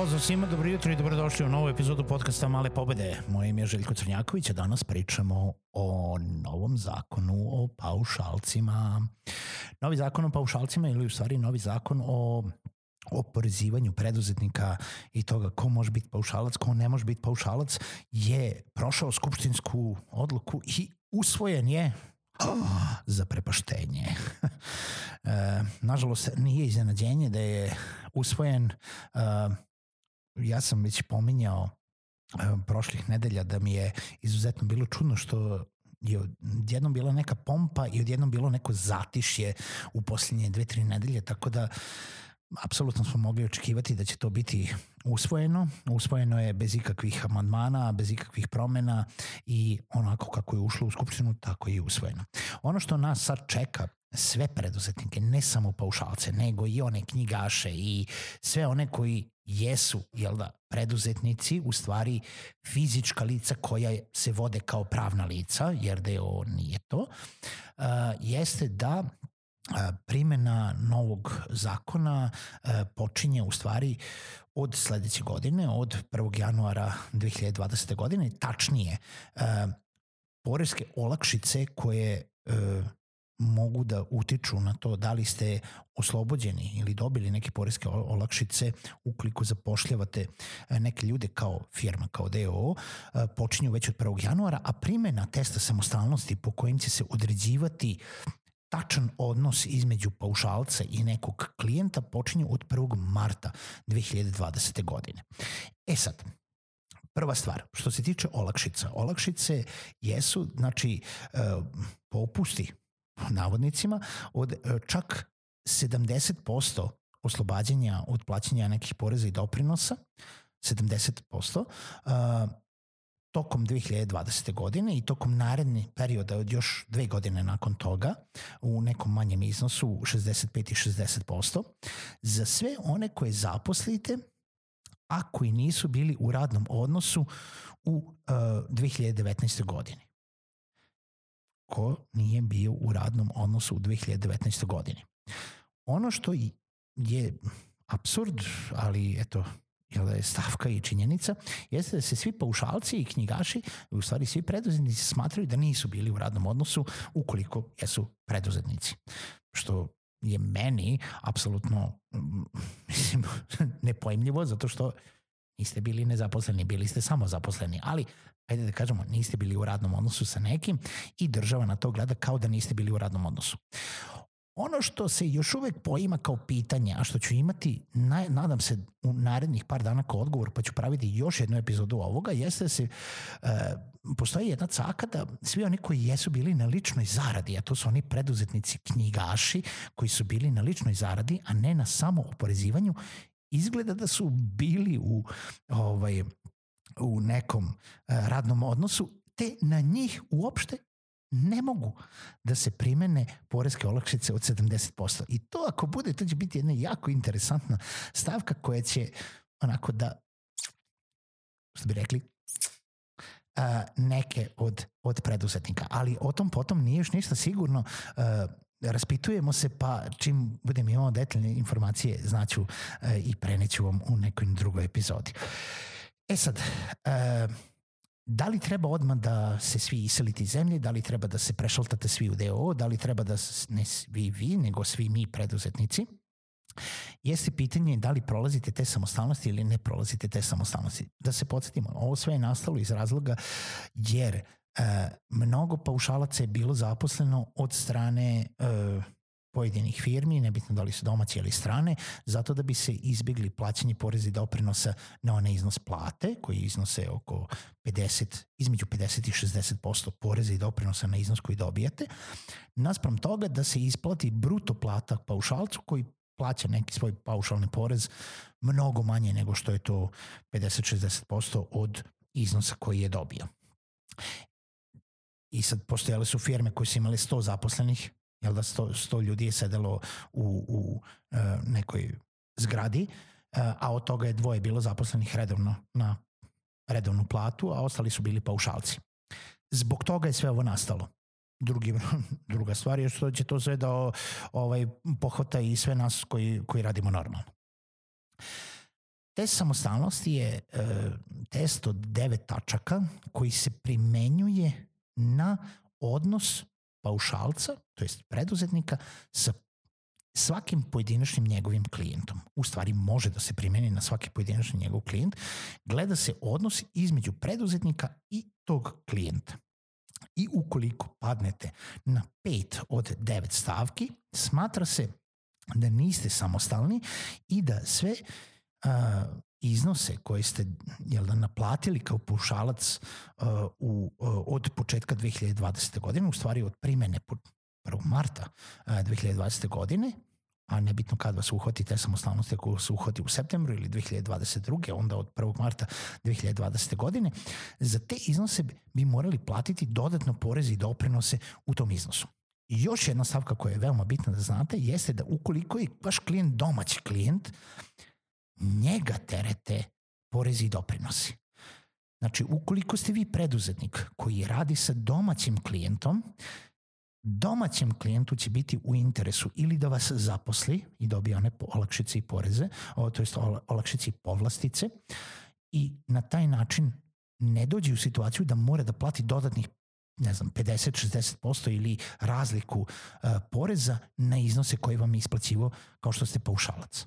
Pozdrav svima, dobro jutro i dobrodošli u novu epizodu podcasta Male pobede. Moje ime je Željko Crnjaković, a danas pričamo o novom zakonu o paušalcima. Novi zakon o paušalcima ili u stvari novi zakon o oporezivanju preduzetnika i toga ko može biti paušalac, ko ne može biti paušalac, je prošao skupštinsku odluku i usvojen je za prepaštenje. e, nažalost, nije iznenađenje da je usvojen uh, ja sam već pominjao prošlih nedelja da mi je izuzetno bilo čudno što je odjednom bila neka pompa i odjednom bilo neko zatišje u posljednje dve, tri nedelje, tako da apsolutno smo mogli očekivati da će to biti usvojeno. Usvojeno je bez ikakvih amandmana, bez ikakvih promena i onako kako je ušlo u Skupštinu, tako je i usvojeno. Ono što nas sad čeka sve preduzetnike, ne samo paušalce, nego i one knjigaše i sve one koji jesu, jel da, preduzetnici, u stvari fizička lica koja se vode kao pravna lica, jer je ovo nije to, uh, jeste da primjena novog zakona počinje u stvari od sledeće godine, od 1. januara 2020. godine, tačnije poreske olakšice koje mogu da utiču na to da li ste oslobođeni ili dobili neke poreske olakšice ukoliko zapošljavate e, neke ljude kao firma, kao DOO, e, počinju već od 1. januara, a primena testa samostalnosti po kojim će se određivati tačan odnos između paušalca i nekog klijenta počinju od 1. marta 2020. godine. E sad, prva stvar, što se tiče olakšica, olakšice jesu, znači, e, popusti navodnicima, od e, čak 70% oslobađanja od plaćanja nekih poreza i doprinosa, 70%, uh, tokom 2020. godine i tokom narednih perioda od još dve godine nakon toga u nekom manjem iznosu 65 i 60% za sve one koje zaposlite a koji nisu bili u radnom odnosu u uh, 2019. godini ko nije bio u radnom odnosu u 2019. godini. Ono što je absurd, ali eto, jel da je stavka i činjenica, jeste da se svi paušalci i knjigaši, u stvari svi preduzetnici smatraju da nisu bili u radnom odnosu ukoliko jesu preduzetnici. Što je meni apsolutno mislim, nepojemljivo zato što niste bili nezaposleni, bili ste samo zaposleni, ali ajde da kažemo, niste bili u radnom odnosu sa nekim i država na to gleda kao da niste bili u radnom odnosu. Ono što se još uvek poima kao pitanje, a što ću imati, na, nadam se, u narednih par dana kao odgovor, pa ću praviti još jednu epizodu ovoga, jeste da se, e, postoji jedna caka da svi oni koji jesu bili na ličnoj zaradi, a to su oni preduzetnici knjigaši koji su bili na ličnoj zaradi, a ne na samo oporezivanju, izgleda da su bili u ovaj, u nekom e, radnom odnosu, te na njih uopšte ne mogu da se primene poreske olakšice od 70%. I to ako bude, to će biti jedna jako interesantna stavka koja će onako da, što bi rekli, a, neke od, od preduzetnika. Ali o tom potom nije još ništa sigurno. Raspitujemo se, pa čim budem imao detaljne informacije, znaću a, i preneću vam u nekoj drugoj epizodi. E sad, uh, da li treba odmah da se svi iselite iz zemlje, da li treba da se prešaltate svi u DO, da li treba da ne svi vi, nego svi mi preduzetnici, jeste pitanje da li prolazite te samostalnosti ili ne prolazite te samostalnosti. Da se podsjetimo, ovo sve je nastalo iz razloga jer e, mnogo paušalaca je bilo zaposleno od strane e, pojedinih firmi, nebitno da li su domaće ili strane, zato da bi se izbjegli plaćanje poreza i doprinosa na onaj iznos plate, koji iznose oko 50, između 50 i 60% poreza i doprinosa na iznos koji dobijate, naspram toga da se isplati bruto plata paušalcu koji plaća neki svoj paušalni porez mnogo manje nego što je to 50-60% od iznosa koji je dobio. I sad postojale su firme koje su imale 100 zaposlenih, jel da 100, 100 ljudi je sedelo u, u uh, nekoj zgradi, uh, a od toga je dvoje bilo zaposlenih redovno na redovnu platu, a ostali su bili paušalci. Zbog toga je sve ovo nastalo. Drugi, druga stvar je što će to sve da ovaj, pohvata i sve nas koji, koji radimo normalno. Test samostalnosti je e, test od devet tačaka koji se primenjuje na odnos paušalca, to jest preduzetnika, sa svakim pojedinačnim njegovim klijentom. U stvari može da se primeni na svaki pojedinačni njegov klijent. Gleda se odnos između preduzetnika i tog klijenta. I ukoliko padnete na pet od devet stavki, smatra se da niste samostalni i da sve iznose koje ste jel da, naplatili kao pušalac uh, u, uh, od početka 2020. godine, u stvari od primene 1. marta uh, 2020. godine, a nebitno kad vas uhvati te samostalnosti, ako se uhvati u septembru ili 2022. onda od 1. marta 2020. godine, za te iznose bi morali platiti dodatno poreze i doprinose u tom iznosu. I još jedna stavka koja je veoma bitna da znate jeste da ukoliko je vaš klijent domaći klijent, njega terete porezi i doprinosi. Znači, ukoliko ste vi preduzetnik koji radi sa domaćim klijentom, domaćem klijentu će biti u interesu ili da vas zaposli i dobije one olakšice i poreze, to jest olakšice i povlastice i na taj način ne dođe u situaciju da mora da plati dodatnih ne znam, 50-60% ili razliku uh, poreza na iznose koje vam je isplaćivo kao što ste paušalac.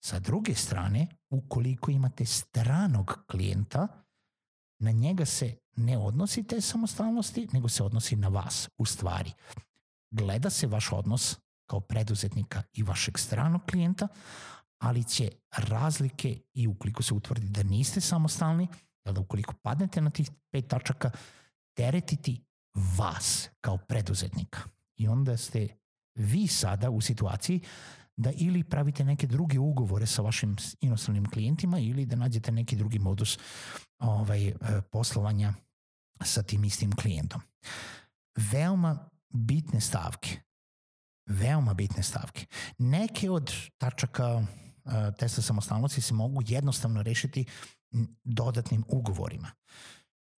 Sa druge strane, ukoliko imate stranog klijenta, na njega se ne odnosi te samostalnosti, nego se odnosi na vas u stvari. Gleda se vaš odnos kao preduzetnika i vašeg stranog klijenta, ali će razlike i ukoliko se utvrdi da niste samostalni, da ukoliko padnete na tih pet tačaka, teretiti vas kao preduzetnika. I onda ste vi sada u situaciji da ili pravite neke druge ugovore sa vašim inostranim klijentima ili da nađete neki drugi modus ovaj, e, poslovanja sa tim istim klijentom. Veoma bitne stavke. Veoma bitne stavke. Neke od tačaka uh, testa samostalnosti se mogu jednostavno rešiti dodatnim ugovorima.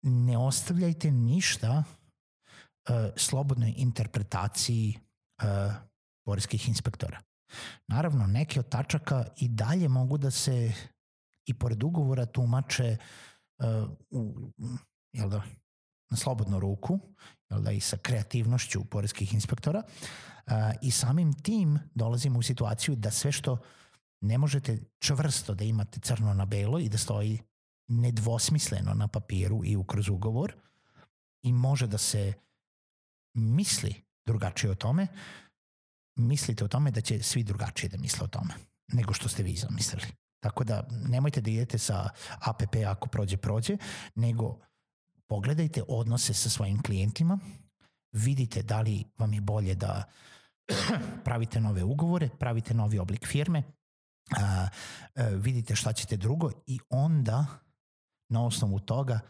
Ne ostavljajte ništa uh, slobodnoj interpretaciji poreskih inspektora. Naravno, neke od tačaka i dalje mogu da se i pored ugovora tumače uh, u, jel da, na slobodnu ruku, jel da, i sa kreativnošću poreskih inspektora uh, i samim tim dolazimo u situaciju da sve što ne možete čvrsto da imate crno na belo i da stoji nedvosmisleno na papiru i ukroz ugovor i može da se misli drugačije o tome, mislite o tome da će svi drugačije da misle o tome nego što ste vi zamislili. Tako da nemojte da idete sa APP ako prođe, prođe, nego pogledajte odnose sa svojim klijentima, vidite da li vam je bolje da pravite nove ugovore, pravite novi oblik firme, a, vidite šta ćete drugo i onda na osnovu toga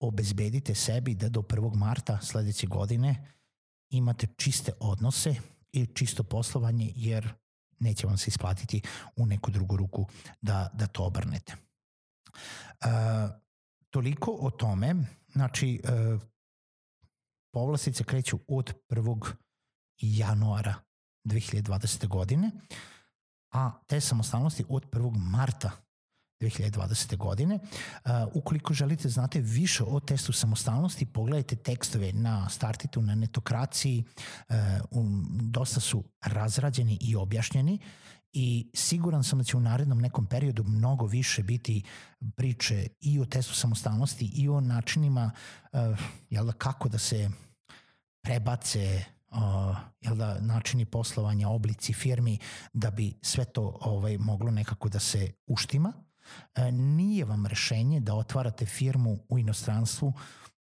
obezbedite sebi da do 1. marta sledeće godine imate čiste odnose i čisto poslovanje jer neće vam se isplatiti u neku drugu ruku da, da to obrnete. E, toliko o tome, znači e, povlastice kreću od 1. januara 2020. godine, a te samostalnosti od 1. marta 2020. godine. Ukoliko želite znate više o testu samostalnosti, pogledajte tekstove na Startitu, na netokraciji, um, dosta su razrađeni i objašnjeni i siguran sam da će u narednom nekom periodu mnogo više biti priče i o testu samostalnosti i o načinima uh, jel da, kako da se prebace uh, jel da, načini poslovanja, oblici firmi, da bi sve to ovaj, moglo nekako da se uštima. E, nije vam rešenje da otvarate firmu u inostranstvu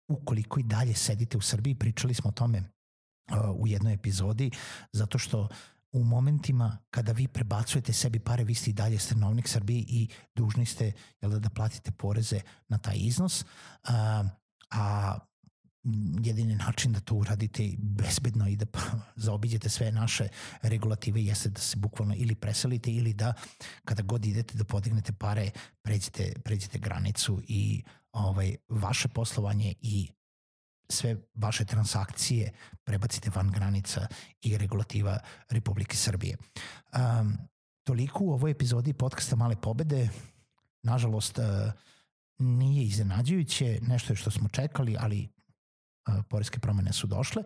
ukoliko i dalje sedite u Srbiji. Pričali smo o tome uh, u jednoj epizodi, zato što u momentima kada vi prebacujete sebi pare, vi ste i dalje stanovnik Srbije i dužni ste jel da, da platite poreze na taj iznos, a, a jedini način da to uradite bezbedno i da zaobiđete sve naše regulative jeste da se bukvalno ili preselite ili da kada god idete da podignete pare pređete, pređete granicu i ovaj, vaše poslovanje i sve vaše transakcije prebacite van granica i regulativa Republike Srbije. Um, toliko u ovoj epizodi podcasta Male pobede. Nažalost, uh, nije iznenađujuće, nešto je što smo čekali, ali poreske promene su došle,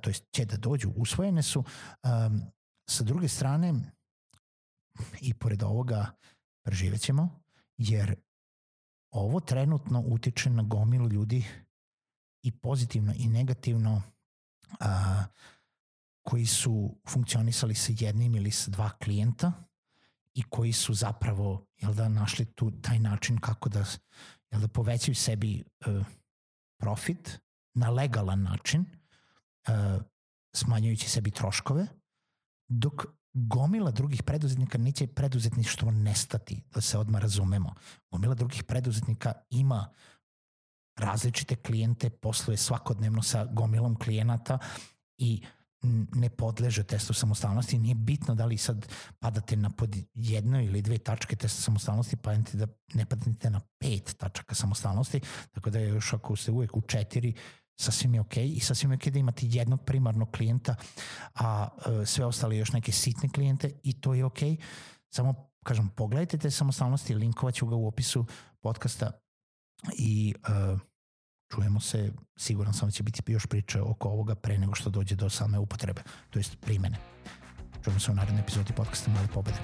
to jest će da dođu, usvojene su. Sa druge strane, i pored ovoga preživećemo, jer ovo trenutno utiče na gomilu ljudi i pozitivno i negativno a, koji su funkcionisali sa jednim ili sa dva klijenta i koji su zapravo jel da, našli tu taj način kako da, jel da povećaju sebi uh, profit na legalan način, uh, smanjujući sebi troškove, dok gomila drugih preduzetnika neće preduzetništvo nestati, da se odmah razumemo. Gomila drugih preduzetnika ima različite klijente, posluje svakodnevno sa gomilom klijenata i ne podleže testu samostalnosti. Nije bitno da li sad padate na pod jedno ili dve tačke testa samostalnosti, pa da ne padate na pet tačaka samostalnosti, tako da još ako ste uvek u četiri, sasvim je ok i sasvim je ok da imate jednog primarnog klijenta, a e, sve ostale još neke sitne klijente i to je ok. Samo, kažem, pogledajte te samostalnosti, linkovaću ga u opisu podcasta i uh, čujemo se, siguran sam da će biti još priče oko ovoga pre nego što dođe do same upotrebe, to jest primene. Čujemo se u narednoj epizodi podcasta Male pobede.